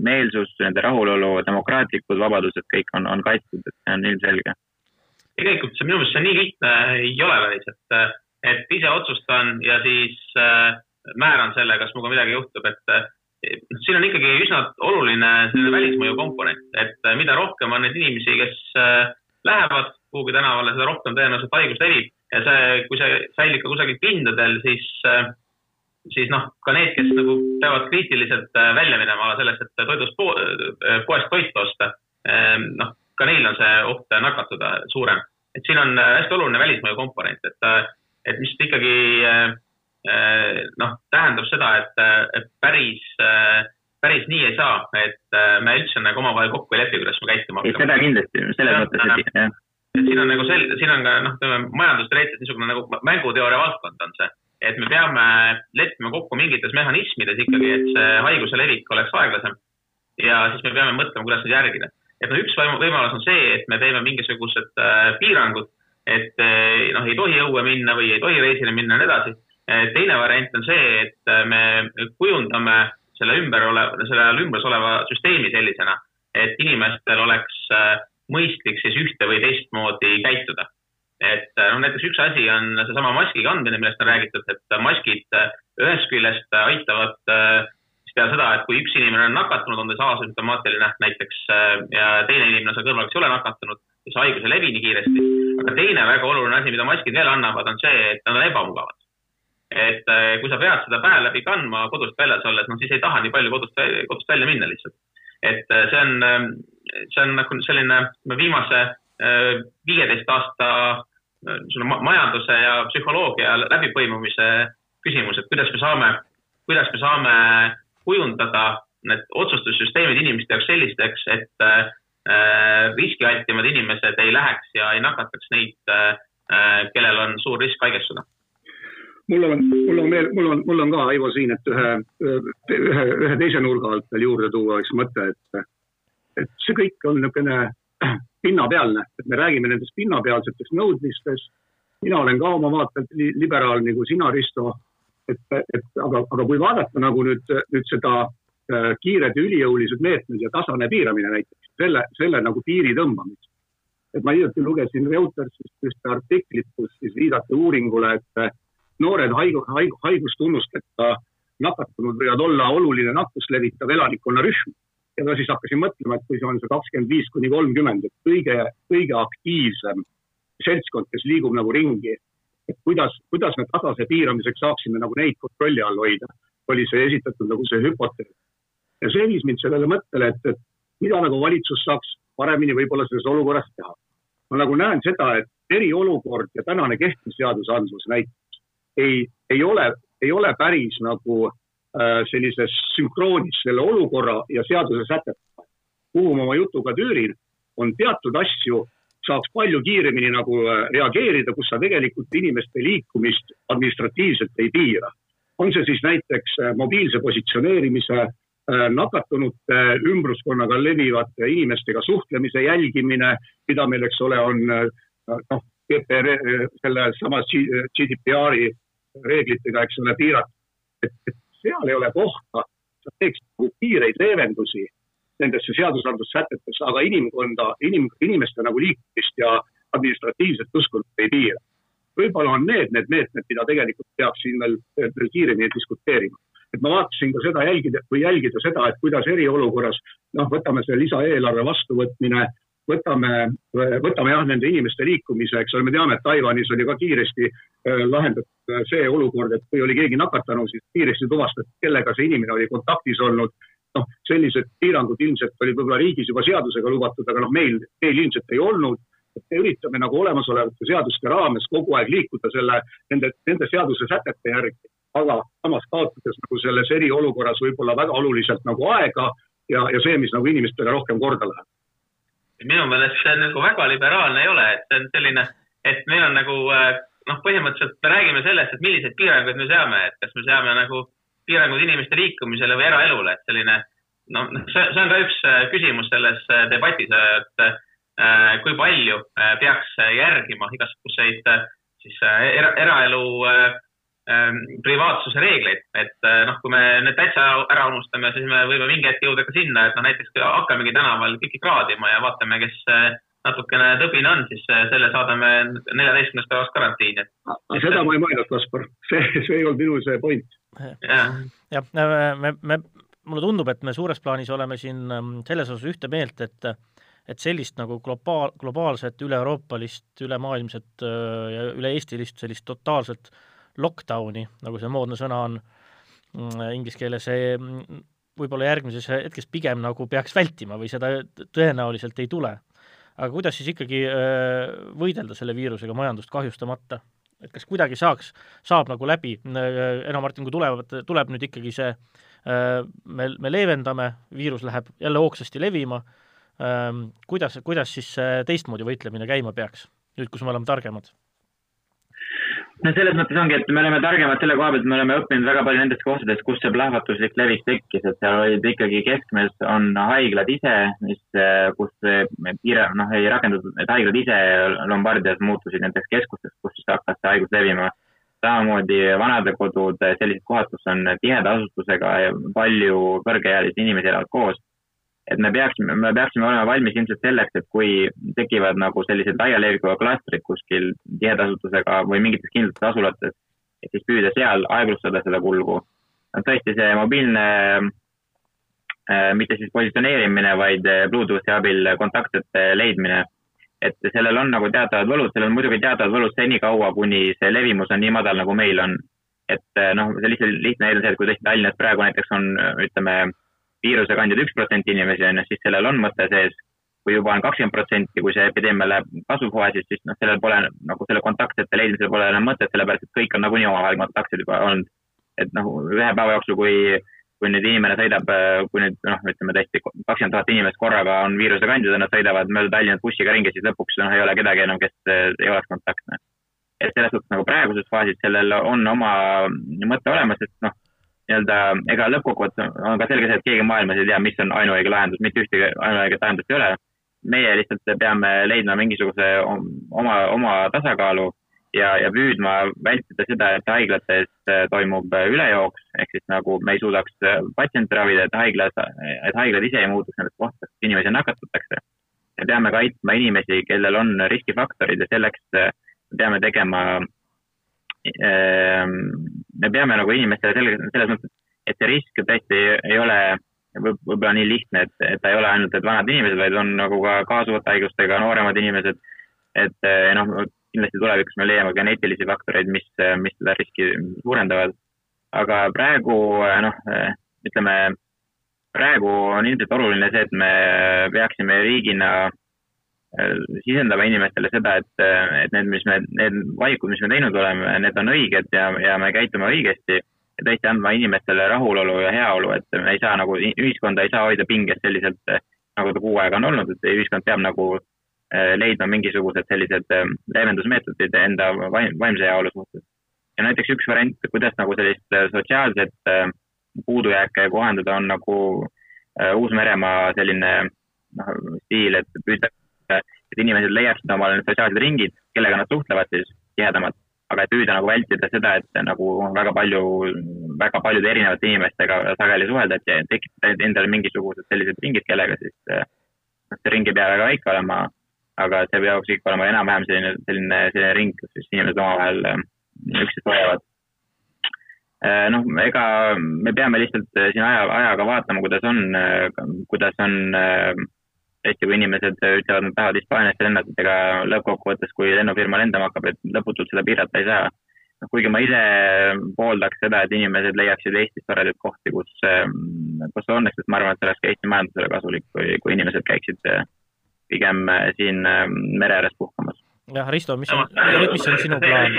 meelsus, nende rahulolu, demokraatlikud vabadused, kõik on, on kaitstud, et see on ilmselge. tegelikult see minu meelest see nii lihtne ei ole päris, et, et ise otsustan ja siis äh, määran selle, kas minuga midagi juhtub, et äh, siin on ikkagi üsna oluline selline välismõju komponent, et mida rohkem on neid inimesi, kes äh, lähevad kuhugi tänavale, seda rohkem tõenäoliselt haigus levib ja see, kui see säilib ka kusagil pindadel, siis, äh, siis noh, ka need, kes nagu peavad kriitiliselt äh, välja minema sellest, et toidust po äh, poest toitu osta, ähm, noh, ka neil on see oht nakatuda suurem. et siin on hästi oluline välismõju komponent, et, et mis ikkagi noh, tähendab seda, et, et päris päris nii ei saa, et me üldse nagu omavahel kokku ei lepi, kuidas me käituma hakkame. seda kindlasti, selles mõttes, et jah. et siin on nagu sel-, siin on ka noh, ütleme majandusteoreetiliselt niisugune nagu mänguteooria valdkond on see, et me peame leppima kokku mingites mehhanismides ikkagi, et see haiguse levik oleks aeglasem. ja siis me peame mõtlema, kuidas neid järgida. et noh, üks võimalus on see, et me teeme mingisugused äh, piirangud, et äh, noh, ei tohi õue minna või ei tohi reisile minna ja nii edasi. teine variant on see, et äh, me kujundame selle ümber oleva, selle ümbers oleva süsteemi sellisena, et inimestel oleks mõistlik siis ühte või teistmoodi käituda. et noh, näiteks üks asi on seesama maski kandmine, millest on räägitud, et maskid ühest küljest aitavad peale seda, et kui üks inimene on nakatunud, on ta asümptomaatiline näiteks ja teine inimene seal kõrval, kes ei ole nakatunud, siis haigus ei levi nii kiiresti. aga teine väga oluline asi, mida maskid veel annavad, on see, et nad on ebamugavad. et kui sa pead seda päev läbi kandma kodust väljas olles, noh siis ei taha nii palju kodust, kodust välja minna lihtsalt. et see on, see on nagu selline viimase viieteist aasta majanduse ja psühholoogia läbipõimumise küsimus, et kuidas me saame, kuidas me saame kujundada need otsustussüsteemid inimeste jaoks sellisteks, et äh, riskialtimad inimesed ei läheks ja ei nakataks neid äh,, kellel on suur risk haigestuda mul on, mul on veel, mul on, mul on ka, Aivo, siin, et ühe, ühe, ühe teise nurga alt veel juurde tuua üks mõte, et, et see kõik on niisugune pinnapealne, et me räägime nendest pinnapealsetest nõudmistest. mina olen ka oma vaatelt liberaal nagu sina, Risto. et, et aga, aga kui vaadata nagu nüüd, nüüd seda äh, kiired ja ülijõulised meetmed ja tasane piiramine näiteks, selle, selle nagu piiri tõmbamist. et ma hiljuti lugesin Reutersist ühte artiklit, kus siis viidati uuringule, et noored haigu, haigu, haigustunnusteta nakatunud võivad olla oluline nakkust levitav elanikkonnarühm ja ma siis hakkasin mõtlema, et kui see on see kakskümmend viis kuni kolmkümmend, et kõige, kõige aktiivsem seltskond, kes liigub nagu ringi, et kuidas, kuidas me tasase piiramiseks saaksime nagu neid kontrolli all hoida, oli see esitatud nagu see hüpotees. Ja see viis mind sellele mõttele, et, et mida nagu valitsus saaks paremini võib-olla selles olukorras teha. ma nagu näen seda, et eriolukord ja tänane kehtiv seadusandlus näiteks ei, ei ole, ei ole päris nagu Äh, sellises sünkroonis selle olukorra ja seaduse sätetega. kuhu ma oma jutuga tüürin, on teatud asju saaks palju kiiremini nagu äh, reageerida, kus sa tegelikult inimeste liikumist administratiivselt ei piira. on see siis näiteks äh, mobiilse positsioneerimise, nakatunute ümbruskonnaga levivate inimestega suhtlemise jälgimine, mida meil, eks ole, on noh, GPR, selle sama GDPR-i reeglitega, eks ole, piiratud. et, seal ei ole kohta, sa teeks kiireid leevendusi nendesse seadusandlussätetesse, aga inimkonda, inim-, inimeste nagu liikumist ja administratiivset uskunud ei piira. võib-olla on need need meetmed, mida tegelikult peaks siin veel, veel kiiremini diskuteerima. Et ma vaatasin ka seda jälgida või jälgida seda, et kuidas eriolukorras, noh, võtame selle lisaeelarve vastuvõtmine võtame, võtame jah, nende inimeste liikumise, eks ole, me teame, et Taiwanis oli ka kiiresti äh, lahendatud äh, see olukord, et kui oli keegi nakatanu, siis kiiresti tuvastati, kellega see inimene oli kontaktis olnud. noh, sellised piirangud ilmselt olid võib-olla riigis juba seadusega lubatud, aga noh, meil, meil ilmselt ei olnud. et me üritame nagu olemasolevate seaduste raames kogu aeg liikuda selle, nende, nende seaduse sätete järgi, aga samas kaotades nagu selles eriolukorras võib-olla väga oluliselt nagu aega ja, ja see, mis nagu inimestele rohkem korda läheb. Minu meelest see nagu väga liberaalne ei ole, et see on selline, et meil on nagu äh, noh, põhimõtteliselt me räägime sellest, et milliseid piiranguid me seame, et kas me seame nagu piirangud inimeste liikumisele või eraelule, et selline noh, see, see on ka üks äh, küsimus selles äh, debatis, et äh, kui palju peaks järgima igasuguseid siis era, eraelu privaatsuse reegleid, et äh, noh, kui me need täitsa ära unustame, siis me võime mingi hetk jõuda ka sinna, et noh, näiteks hakkamegi tänaval kõiki kraadima ja vaatame, kes äh, natukene tõbine on, siis äh, selle saadame neljateistkümnest päevast karantiini. seda ma ei mõelnud, Kaspar, see, see ei olnud minu see point. jah ja,, me, me, mulle tundub, et me suures plaanis oleme siin ähm, selles osas ühte meelt, et et sellist nagu globaal, globaalset, üle-euroopalist, ülemaailmset ja üle-eestilist sellist totaalset äh, lockdown'i, nagu see moodne sõna on mm, inglise keeles, mm, võib-olla järgmises hetkes pigem nagu peaks vältima või seda tõenäoliselt ei tule. aga kuidas siis ikkagi äh, võidelda selle viirusega majandust kahjustamata? et kas kuidagi saaks, saab nagu läbi, äh, Eno Martin, kui tulevad, tuleb nüüd ikkagi see, äh, me, me leevendame, viirus läheb jälle hoogsasti levima, ähm, kuidas, kuidas siis teistmoodi võitlemine käima peaks, nüüd kus me oleme targemad? No selles mõttes ongi, et me oleme targemad selle koha pealt, me oleme õppinud väga palju nendest kohtadest, kus see plahvatuslik levik tekkis, et seal olid ikkagi keskmes on haiglad ise, mis, kus piira-, noh, ei rakendatud, et haiglad ise Lombardias muutusid nendeks keskusteks, kus siis hakkas see haigus levima. samamoodi vanadekodud, sellised kohad, kus on tiheda asustusega palju kõrgeealisi inimesi elavad koos et me peaksime, me peaksime olema valmis ilmselt selleks, et kui tekivad nagu sellised laialevikuga klastrid kuskil tihedasutusega või mingites kindlates asulates, et siis püüda seal aeglustada seda kulgu. tõesti, see mobiilne mitte siis positsioneerimine, vaid Bluetoothi abil kontaktsete leidmine. et sellel on nagu teatavad võlud, sellel on muidugi teatavad võlud senikaua, kuni see levimus on nii madal, nagu meil on. et noh, see lihtsalt lihtne näide on see, et kui tõesti Tallinnas praegu näiteks on, ütleme, viirusekandjad üks protsent inimesi on ju, siis sellel on mõte sees kui juba on kakskümmend protsenti, kui see epideemia läheb kasvufaasis, siis noh, sellel pole nagu selle kontaktsete leidmisel pole enam mõtet, sellepärast et kõik on nagunii omavahel kontaktsed juba olnud. et noh, ühe päeva jooksul, kui, kui nüüd inimene sõidab, kui nüüd noh, ütleme tõesti kakskümmend tuhat inimest korraga on viirusekandjad ja nad sõidavad mööda Tallinnat bussiga ringi, siis lõpuks noh, ei ole kedagi enam, kes ei oleks kontaktne. et selles suhtes nagu praeguses faasis sellel on oma mõte olemas, et noh, nii-öelda ega lõppkokkuvõttes on ka selge see, et keegi maailmas ei tea, mis on ainuõige lahendus, mitte ühtegi ainuõiget lahendust ei ole meie lihtsalt peame leidma mingisuguse oma, oma tasakaalu ja, ja püüdma vältida seda, et haiglates äh, toimub äh, ülejooks, ehk siis nagu me ei suudaks äh, patsiente ravida, et haiglas, et haiglad ise ei muutuks nendeks kohtadeks, kus inimesi nakatatakse. me peame kaitsma inimesi, kellel on riskifaktorid ja selleks me peame tegema, ähm, me peame nagu inimestele selgelt, selles mõttes, et see risk tõesti ei ole võib, võib-olla nii lihtne, et, et ta ei ole ainult need vanad inimesed, vaid on nagu ka kaasuvate haigustega nooremad inimesed. et eh, noh, kindlasti tulevikus me leiame geneetilisi faktoreid, mis, mis seda riski suurendavad. aga praegu eh, noh, eh, ütleme, praegu on ilmselt oluline see, et me peaksime riigina sisendama inimestele seda, et, et need, mis me, need valikud, mis me teinud oleme, need on õiged ja, ja me käitume õigesti ja tõesti andma inimestele rahulolu ja heaolu, et me ei saa nagu, ühiskonda ei saa hoida pinges selliselt, eh, nagu ta kuu aega on olnud, et ühiskond peab nagu leidma mingisugused sellised leevendusmeetodid enda vaim, vaimse heaolu suhtes. ja näiteks üks variant, kuidas nagu sellist sotsiaalset puudujääke kohandada, on nagu Uus-Meremaa selline noh, stiil, et püütakse, et inimesed leiaksid omale need sotsiaalsed ringid, kellega nad suhtlevad siis tihedamalt aga et püüda nagu vältida seda, et nagu väga palju, väga paljude erinevate inimestega sageli suhelda, et tekitada endale mingisugused sellised ringid, kellega siis noh, see ring ei pea väga väike olema, aga see peaks ikka olema enam-vähem selline, selline, selline ring, kus siis inimesed omavahel äh, üksteist hoiavad. Äh, noh, ega me peame lihtsalt siin aja, ajaga vaatama, kuidas on, kuidas on tõesti, kui inimesed ütlevad, nad tahavad Hispaaniasse lennata, ega lõppkokkuvõttes, kui lennufirma lendama hakkab, et lõputult seda piirata ei saa. kuigi ma ise pooldaks seda, et inimesed leiaksid Eestis toredaid kohti, kus, kus õnneks, et ma arvan, et see oleks ka Eesti majandusele kasulik, kui, kui inimesed käiksid pigem siin mere ääres puhkamas jah, Risto, mis on, mis on sinu plaan?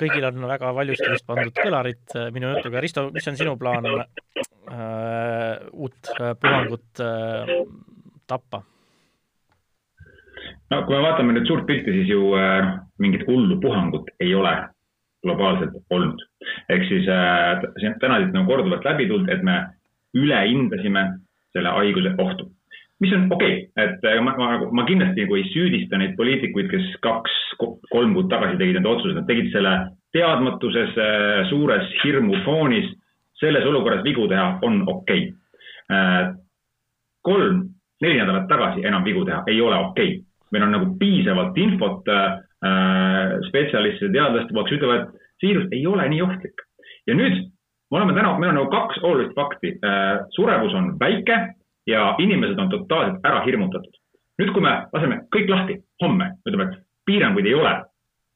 kõigil on väga valjusti vist pandud kõlarid minu jutuga, Risto, mis on sinu plaan äh, uut äh, puhangut äh, tappa? no kui me vaatame nüüd suurt pilti, siis ju äh, mingit hullu puhangut ei ole globaalselt olnud. ehk siis äh, täna siit nagu korduvalt läbi tulnud, et me ülehindasime selle haiguse ohtu mis on okei okay., et ma, ma, ma kindlasti nagu ei süüdista neid poliitikuid, kes kaks, kolm kuud tagasi tegid need otsused, nad tegid selle teadmatuses, äh, suures hirmufoonis, selles olukorras vigu teha on okei okay.. Äh, kolm, neli nädalat tagasi enam vigu teha ei ole okei okay.. meil on nagu piisavalt infot äh, spetsialistide, teadlaste poolt, kes ütlevad, et viirus ei ole nii ohtlik. ja nüüd me oleme täna, meil on nagu kaks olulist fakti. surevus on väike ja inimesed on totaalselt ära hirmutatud. nüüd, kui me laseme kõik lahti homme, ütleme, et piiranguid ei ole.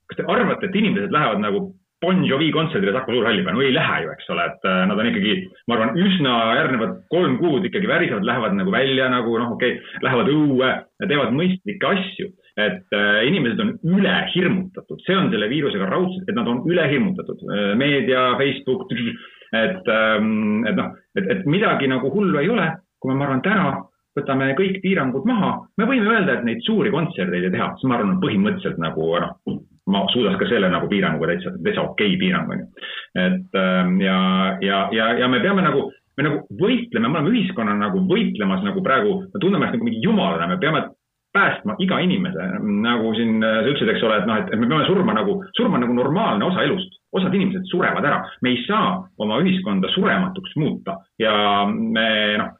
kas te arvate, et inimesed lähevad nagu Bon Jovi kontserdile Saku Suurhalli peale, no ei lähe ju, eks ole, et äh, nad on ikkagi, ma arvan, üsna järgnevad kolm kuud ikkagi värisevad, lähevad nagu välja nagu noh, okei okay,, lähevad õue ja teevad mõistlikke asju. et äh, inimesed on ülehirmutatud, see on selle viirusega raudselt, et nad on ülehirmutatud äh,. meedia, Facebook, et ähm,, et noh, et, et midagi nagu hullu ei ole kui me, ma arvan, täna võtame kõik piirangud maha, me võime öelda, et neid suuri kontserteid ei teha, siis ma arvan, põhimõtteliselt nagu noh, ma suudaks ka selle nagu piiranguga täitsa, täitsa okei okay piirang on ju. et ähm, ja, ja, ja, ja me peame nagu, me nagu võitleme, me oleme ühiskonnana nagu võitlemas nagu praegu, me tunneme ennast nagu mingi jumalana, me peame päästma iga inimese, nagu siin sa ütlesid, eks ole, et noh, et me peame surma nagu, surma nagu normaalne osa elust. Osad inimesed surevad ära, me ei saa oma ühiskonda surematuks muuta. Ja me noh,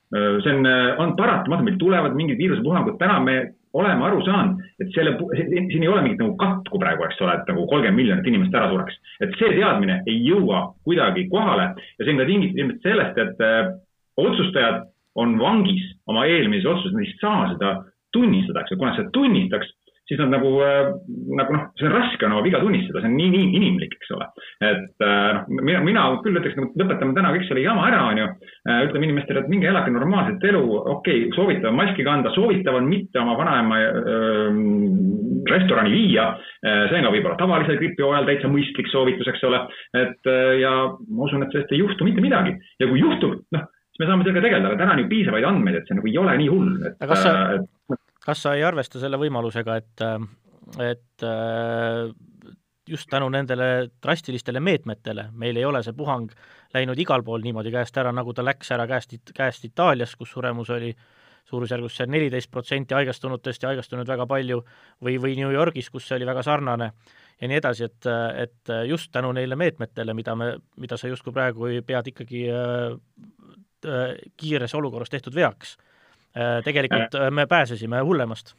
see on, on paratamatu, meil tulevad mingid viirusepuhangud, täna me oleme aru saanud, et selle, siin ei ole mingit nagu katku praegu, eks ole, et nagu kolmkümmend miljonit inimest ära sureks. et see teadmine ei jõua kuidagi kohale ja see on ka tingitud ilmselt sellest, et otsustajad on vangis oma eelmises otsuses, nad ei saa seda tunnistada, eks ju, kui nad seda tunnistaks, siis nad nagu, äh, nagu noh, see on raske on oma viga tunnistada, see on nii, nii inimlik, eks ole. et äh, noh, mina, mina küll ütleks, nagu lõpetame täna kõik selle jama ära, on ju. Äh, ütleme inimestele, et minge elage normaalset elu, okei okay,, soovitav on maski kanda, soovitav on mitte oma vanaema äh, restorani viia. see on ka võib-olla tavalisel gripihooajal täitsa mõistlik soovitus, eks ole. et ja ma usun, et sellest ei juhtu mitte midagi ja kui juhtub, noh siis me saame sellega tegeleda, aga täna on ju piisavaid andmeid, et see nagu ei ole nii hull, et. aga kas sa, et kas sa ei arvesta selle võimalusega, et, et just tänu nendele drastilistele meetmetele meil ei ole see puhang läinud igal pool niimoodi käest ära, nagu ta läks ära käest, käest Itaalias, kus suremus oli suurusjärgus see neliteist protsenti haigestunutest ja haigestunud väga palju, või, või New Yorgis, kus see oli väga sarnane ja nii edasi, et, et just tänu neile meetmetele, mida me, mida sa justkui praegu pead ikkagi äh, kiires olukorras tehtud veaks Äh, tegelikult äh, me pääsesime hullemast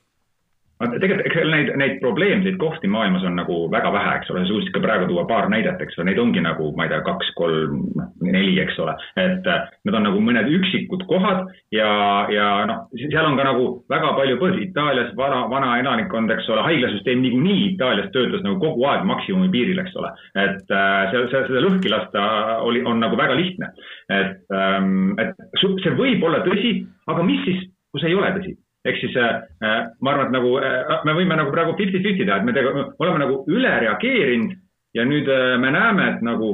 tegelikult, eks neid, neid probleemseid kohti maailmas on nagu väga vähe, eks ole, sa suutsid ka praegu tuua paar näidet, eks ole, neid ongi nagu, ma ei tea, kaks, kolm, noh, neli, eks ole. et äh, need on nagu mõned üksikud kohad ja, ja noh, seal on ka nagu väga palju põhjusi. Itaalias vana, vana elanikkond, eks ole, haiglasüsteem niikuinii Itaalias töötas nagu kogu aeg maksimumi piiril, eks ole. et seal, seal seda lõhki lasta oli, on nagu väga lihtne. et, ähm, et see võib olla tõsi aga mis siis, kui see ei ole tõsi? Ehk siis äh, äh, ma arvan, et nagu äh, me võime nagu praegu fifty-fifty teha, et me tega, oleme nagu üle reageerinud ja nüüd me näeme, et nagu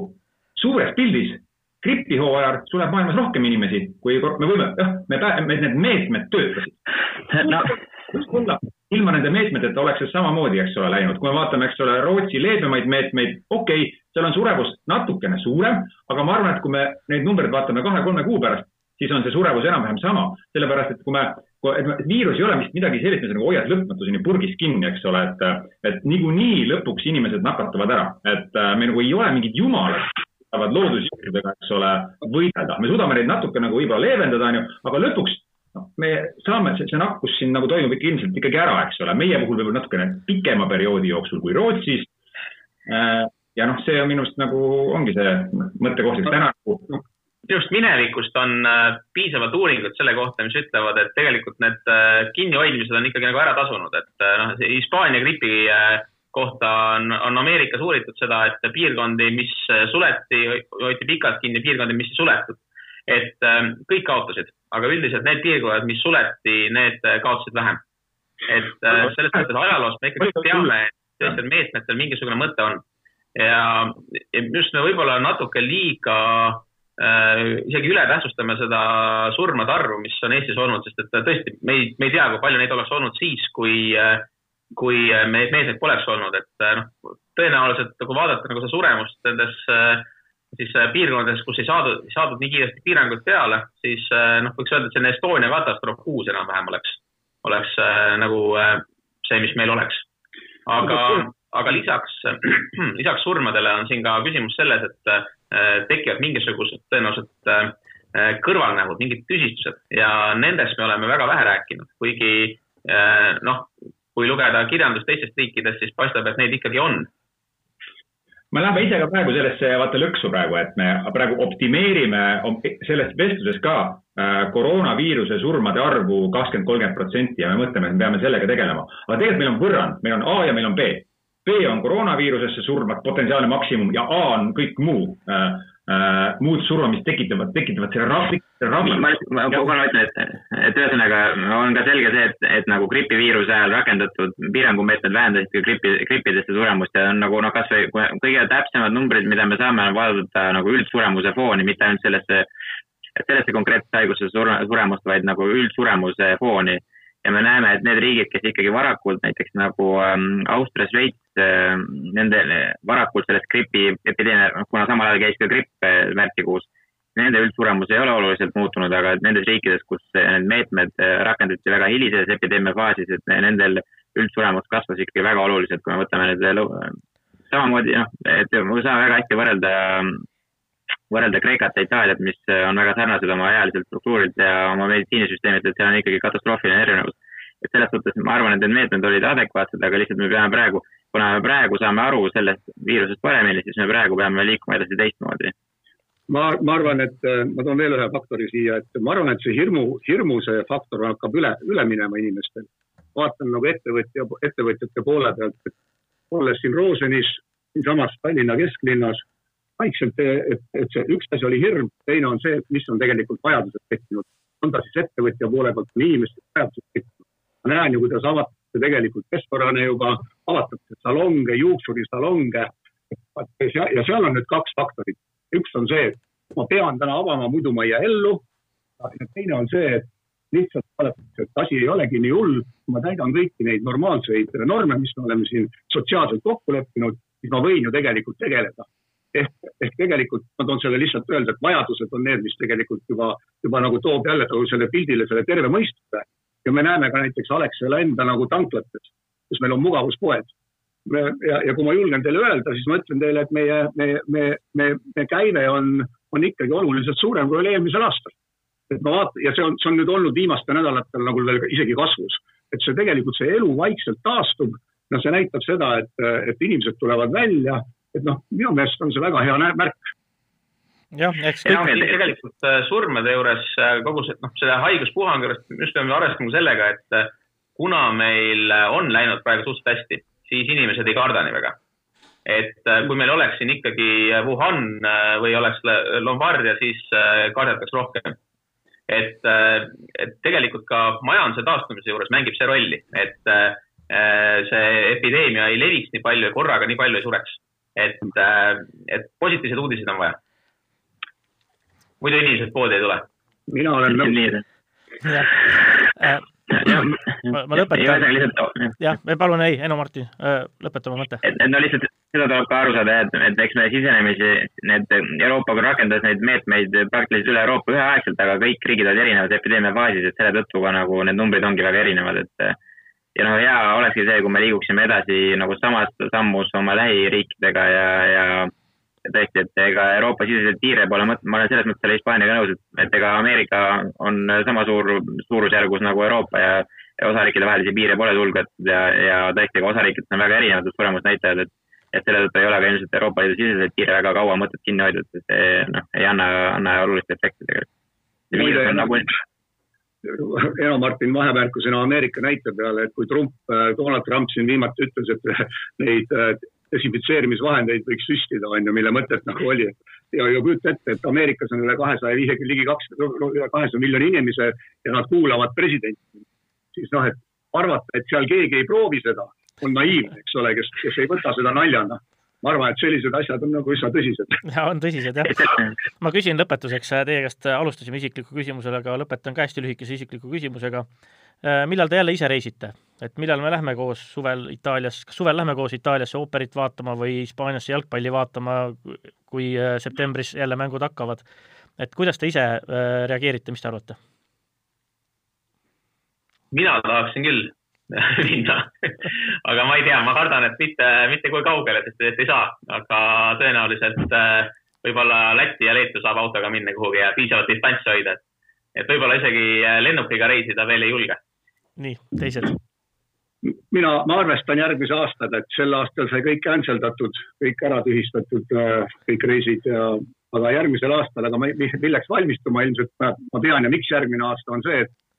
suures pildis gripihooajal sureb maailmas rohkem inimesi, kui me võime, jah, me, me, need meetmed töötasid no.. võib-olla ilma nende meetmeteta oleks see samamoodi, eks ole, läinud, kui me vaatame, eks ole, Rootsi leebemaid meetmeid, okei okay,, seal on surevus natukene suurem, aga ma arvan, et kui me neid numbreid vaatame kahe-kolme kuu pärast, siis on see surevus enam-vähem sama, sellepärast et kui me, et viirus ei ole vist midagi sellist, mis nagu hoiad lõpmatuseni purgis kinni, eks ole, et, et niikuinii lõpuks inimesed nakatuvad ära, et äh, me nagu ei ole mingid jumalad, saavad loodusjõududega, eks ole, võidelda, me suudame neid natuke nagu võib-olla leevendada, onju, aga lõpuks noh, me saame, see, nakkus siin nagu toimub ikka ilmselt ikkagi ära, eks ole, meie puhul võib-olla natukene pikema perioodi jooksul kui Rootsis. Äh, ja noh, see on minu arust nagu ongi see mõttekoht, et täna nagu minu arust minevikust on äh, piisavalt uuringut selle kohta, mis ütlevad, et tegelikult need äh, kinnihoidmised on ikkagi nagu ära tasunud, et äh, noh, Hispaania gripi kohta on, on Ameerikas uuritud seda, et piirkondi, mis suleti, hoiti pikalt kinni, piirkondi, mis ei suletud. et kõik kaotasid, aga üldiselt need piirkonnad, mis suleti, need kaotasid vähem. et selles mõttes ajaloost me ikkagi teame, et sellistel meetmetel mingisugune mõte on. ja just me võib-olla natuke liiga Äh, isegi üle tähtsustame seda surmade arvu, mis on Eestis olnud, sest et tõesti, me ei, me ei tea, kui palju neid oleks olnud siis, kui, äh, kui neid meetmeid poleks olnud, et äh, noh, tõenäoliselt kui vaadata nagu seda suremust nendes siis piirkondades, kus ei saadud, saadud nii kiiresti piiranguid peale, siis noh, võiks öelda, et selline Estonia katastroof kuus enam-vähem oleks, oleks nagu see, mis meil oleks. aga, aga lisaks, lisaks surmadele on siin ka küsimus selles, et Äh, tekivad mingisugused tõenäoliselt äh, kõrvalnähud, mingid tüsistused ja nendest me oleme väga vähe rääkinud, kuigi äh, noh, kui lugeda kirjandust teistest riikidest, siis paistab, et neid ikkagi on. me läheme ise ka praegu sellesse vaata lõksu praegu, et me praegu optimeerime selles vestluses ka koroonaviiruse surmade arvu kakskümmend, kolmkümmend protsenti ja me mõtleme, et me peame sellega tegelema. aga tegelikult meil on võrrand, meil on A ja meil on B B on koroonaviirusesse surmad, potentsiaalne maksimum ja A on kõik muu äh, äh, muud surmamist tekitavad, tekitavad selle ravi, ravi. ma, ma kogu aeg ütlen, et, et ühesõnaga on ka selge see, et, et nagu gripiviiruse ajal rakendatud piirangumeetmed vähendasid ka gripi, grippidesse suremust ja on nagu noh, kasvõi kõige täpsemad numbrid, mida me saame vaadata nagu üldsuremuse fooni, mitte ainult sellesse, sellesse konkreetsesse haigusesse suremust, vaid nagu üldsuremuse fooni ja me näeme, et need riigid, kes ikkagi varakult, näiteks nagu ähm, Austria, Šveits äh,, nende varakult sellest gripi epideemia, noh, kuna samal ajal käis ka gripp äh, märtsikuus, nende üldsuremus ei ole oluliselt muutunud, aga nendes riikides, kus need meetmed äh, rakendati väga hilises epideemia faasis, et nendel üldsuremus kasvas ikkagi väga oluliselt, kui me võtame need samamoodi noh, et me saame väga hästi võrrelda võrrelda Kreekat ja Itaaliat, mis äh, on väga sarnased oma ealiselt struktuurilt ja oma meditsiinisüsteemilt, et seal on ikkagi katastroofiline erinevus. et selles suhtes ma arvan, et need meetmed olid adekvaatsed, aga lihtsalt me peame praegu, kuna me praegu saame aru sellest viirusest paremini, siis me praegu peame liikuma edasi teistmoodi ma, ma arvan, et äh, ma toon veel ühe faktori siia, et ma arvan, et see hirmu, hirmu see faktor hakkab üle, üle minema inimestel. vaatan nagu ettevõtja, ettevõtjate poole pealt, olles siin Rosenis, siinsamas Tallinna kesklinnas, vaikselt, et, et see üks asi oli hirm, teine on see, mis on tegelikult vajadused tekkinud. on ta siis ettevõtja poole pealt või inimeste vajadused tekkinud. ma näen ju, kuidas avatakse tegelikult restorane juba, avatakse salonge, juuksurisalonge. ja seal on nüüd kaks faktorit üks on see, et ma pean täna avama, muidu ma ei jää ellu. ja teine on see, et lihtsalt vaadatakse, et asi ei olegi nii hull, ma täidan kõiki neid normaalseid norme, mis me oleme siin sotsiaalselt kokku leppinud, siis ma võin ju tegelikult tegeleda. Ehk, ehk tegelikult ma toon selle lihtsalt öelda, et vajadused on need, mis tegelikult juba, juba nagu toob jälle selle pildile selle terve mõistuse. ja me näeme ka näiteks Alexela enda nagu tanklates, kus meil on mugavuspoed ja, ja kui ma julgen teile öelda, siis ma ütlen teile, et meie, me, me, me, me käive on, on ikkagi oluliselt suurem kui oli eelmisel aastal. et ma vaatan ja see on, see on nüüd olnud viimastel nädalatel nagu veel isegi kasvus, et see tegelikult see elu vaikselt taastub. noh, see näitab seda, et, et inimesed tulevad välja, et noh, minu meelest on see väga hea märk jah, eks kõik. tegelikult äh, surmade juures äh, kogu see, noh, selle haiguspuhangu juures just peame arvestama sellega, et äh, kuna meil on läinud praegu suhteliselt hästi siis inimesed ei karda nii väga. et kui meil oleks siin ikkagi Wuhan või oleks Lombardia, siis kardetaks rohkem. et, et tegelikult ka majanduse taastumise juures mängib see rolli, et see epideemia ei leviks nii palju ja korraga nii palju ei sureks. Et, et positiivseid uudiseid on vaja. muidu inimesed poodi ei tule. mina olen nõus ma, ma lõpetan. jah, palun ei, Eno Martin, lõpeta oma mõte. et no lihtsalt seda tuleb ka aru saada, et, et eks me sisenemisi, need Euroopa rakendas neid meetmeid praktiliselt üle Euroopa üheaegselt, aga kõik riigid olid erinevas epideemia faasis, et selle tõttu ka nagu need numbrid ongi väga erinevad, et ja noh, hea olekski see, kui me liiguksime edasi nagu samas sammus oma lähiriikidega ja, ja tõesti, et ega Euroopa siseselt piire pole mõtet, ma olen selles mõttes selle Hispaaniaga nõus, et, ega Ameerika on sama suur, suurusjärgus nagu Euroopa ja, osariikide vahelisi piire pole sulgetud ja, ja tõesti, ega osariikides on väga erinevad suremusnäitajad, et et selle tõttu ei ole ka ilmselt Euroopa Liidu siseseid piire väga kaua mõtet kinni hoida, et see noh, ei anna, anna olulist efekti tegelikult. Nagu... Eno Martin vahemärkusena Ameerika näite peale, et kui Trump, Donald Trump siin viimati ütles, et neid desinfitseerimisvahendeid võiks süstida, on ju, mille mõtet nagu oli. ja, ja kujuta ette, et Ameerikas on üle kahesaja viiekümne, ligi kakssada, üle kahesaja miljoni inimese ja nad kuulavad presidenti. siis noh, et arvata, et seal keegi ei proovi seda, on naiivne, eks ole, kes, kes ei võta seda naljana ma arvan, et sellised asjad on nagu üsna tõsised. ja on tõsised jah. ma küsin lõpetuseks, teie käest alustasime isikliku küsimusele, aga lõpetan ka hästi lühikese isikliku küsimusega. Äh, millal te jälle ise reisite, et millal me lähme koos suvel Itaalias, kas suvel lähme koos Itaaliasse ooperit vaatama või Hispaaniasse jalgpalli vaatama, kui äh, septembris jälle mängud hakkavad? et kuidas te ise äh, reageerite, mis te arvate? mina tahaksin küll minna aga ma ei tea, ma kardan, et mitte, mitte kui kaugele, sest et ei saa, aga tõenäoliselt võib-olla Lätti ja Leetu saab autoga minna kuhugi ja piisavalt distantsi hoida, et, et võib-olla isegi lennukiga reisida veel ei julge. Nii, teised? mina, ma arvestan järgmise aastaga, et sel aastal sai kõik cancel datud, kõik ära tühistatud, äh, kõik reisid ja, aga järgmisel aastal, aga ma, milleks valmistuma ilmselt ma, ma tean ja miks järgmine aasta on see, et äh,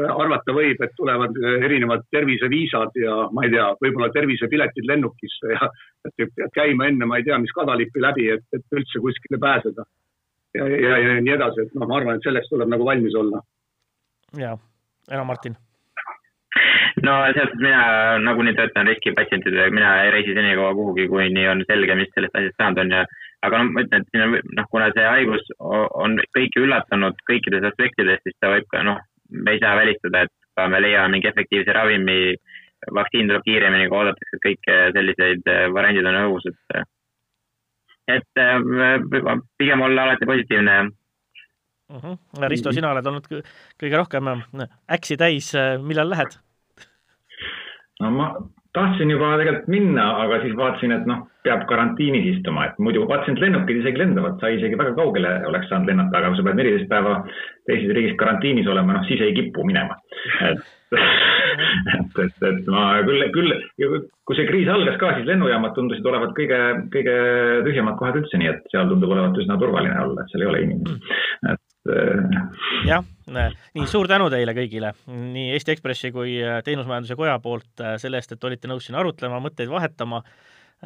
arvata võib, et tulevad äh, erinevad terviseviisad ja ma ei tea, võib-olla tervisepiletid lennukisse ja et pead käima enne, ma ei tea, mis kadalippi läbi, et, et üldse kuskile pääseda. ja, ja, ja nii edasi, et noh, ma arvan, et selleks tuleb nagu valmis olla. ja, Eno Martin no suhtes mina nagunii töötan riskipatsientidega, mina ei reisi senikaua kuhugi, kuni on selge, mis sellest asjast saanud on ja aga noh, ma ütlen, et siin on noh, kuna see haigus on kõiki üllatanud kõikides aspektides, siis ta võib ka noh, me ei saa välistada, et ka me leiame mingi efektiivse ravimi, vaktsiin tuleb kiiremini, kui oodatakse, et kõik selliseid variandid on õhus, et et äh, pigem olla alati positiivne uh. Mhm. -huh. Risto, sina oled olnud kõige rohkem äksi täis, millal lähed? no ma tahtsin juba tegelikult minna, aga siis vaatasin, et noh, peab karantiinis istuma, et muidu vaatasin, et lennukid isegi lendavad, sai isegi väga kaugele oleks saanud lennata, aga sa pead neliteist päeva teises riigis karantiinis olema, noh siis ei kipu minema. Et et, et, et ma küll, küll, kui see kriis algas ka, siis lennujaamad tundusid olevat kõige, kõige tühjemad kohad üldse, nii et seal tundub olevat üsna turvaline olla, et seal ei ole inimesi, et äh, jah, nii suur tänu teile kõigile, nii Eesti Ekspressi kui Teenusmajanduse Koja poolt selle eest, et olite nõus siin arutlema, mõtteid vahetama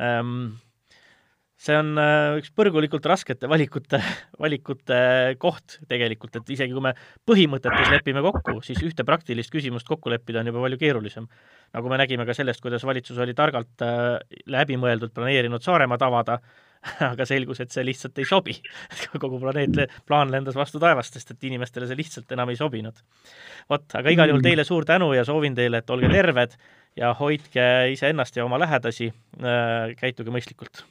ähm, see on äh, üks põrgulikult raskete valikute, valikute koht tegelikult, et isegi kui me põhimõtetes lepime kokku, siis ühte praktilist küsimust kokku leppida on juba palju keerulisem. nagu me nägime ka sellest, kuidas valitsus oli targalt äh, läbimõeldult planeerinud Saaremaa avada, aga selgus, et see lihtsalt ei sobi. kogu planeet, plaan lendas vastu taevast, sest et inimestele see lihtsalt enam ei sobinud. vot, aga igal juhul teile suur tänu ja soovin teile, et olge terved ja hoidke iseennast ja oma lähedasi, äh, käituge mõistlikult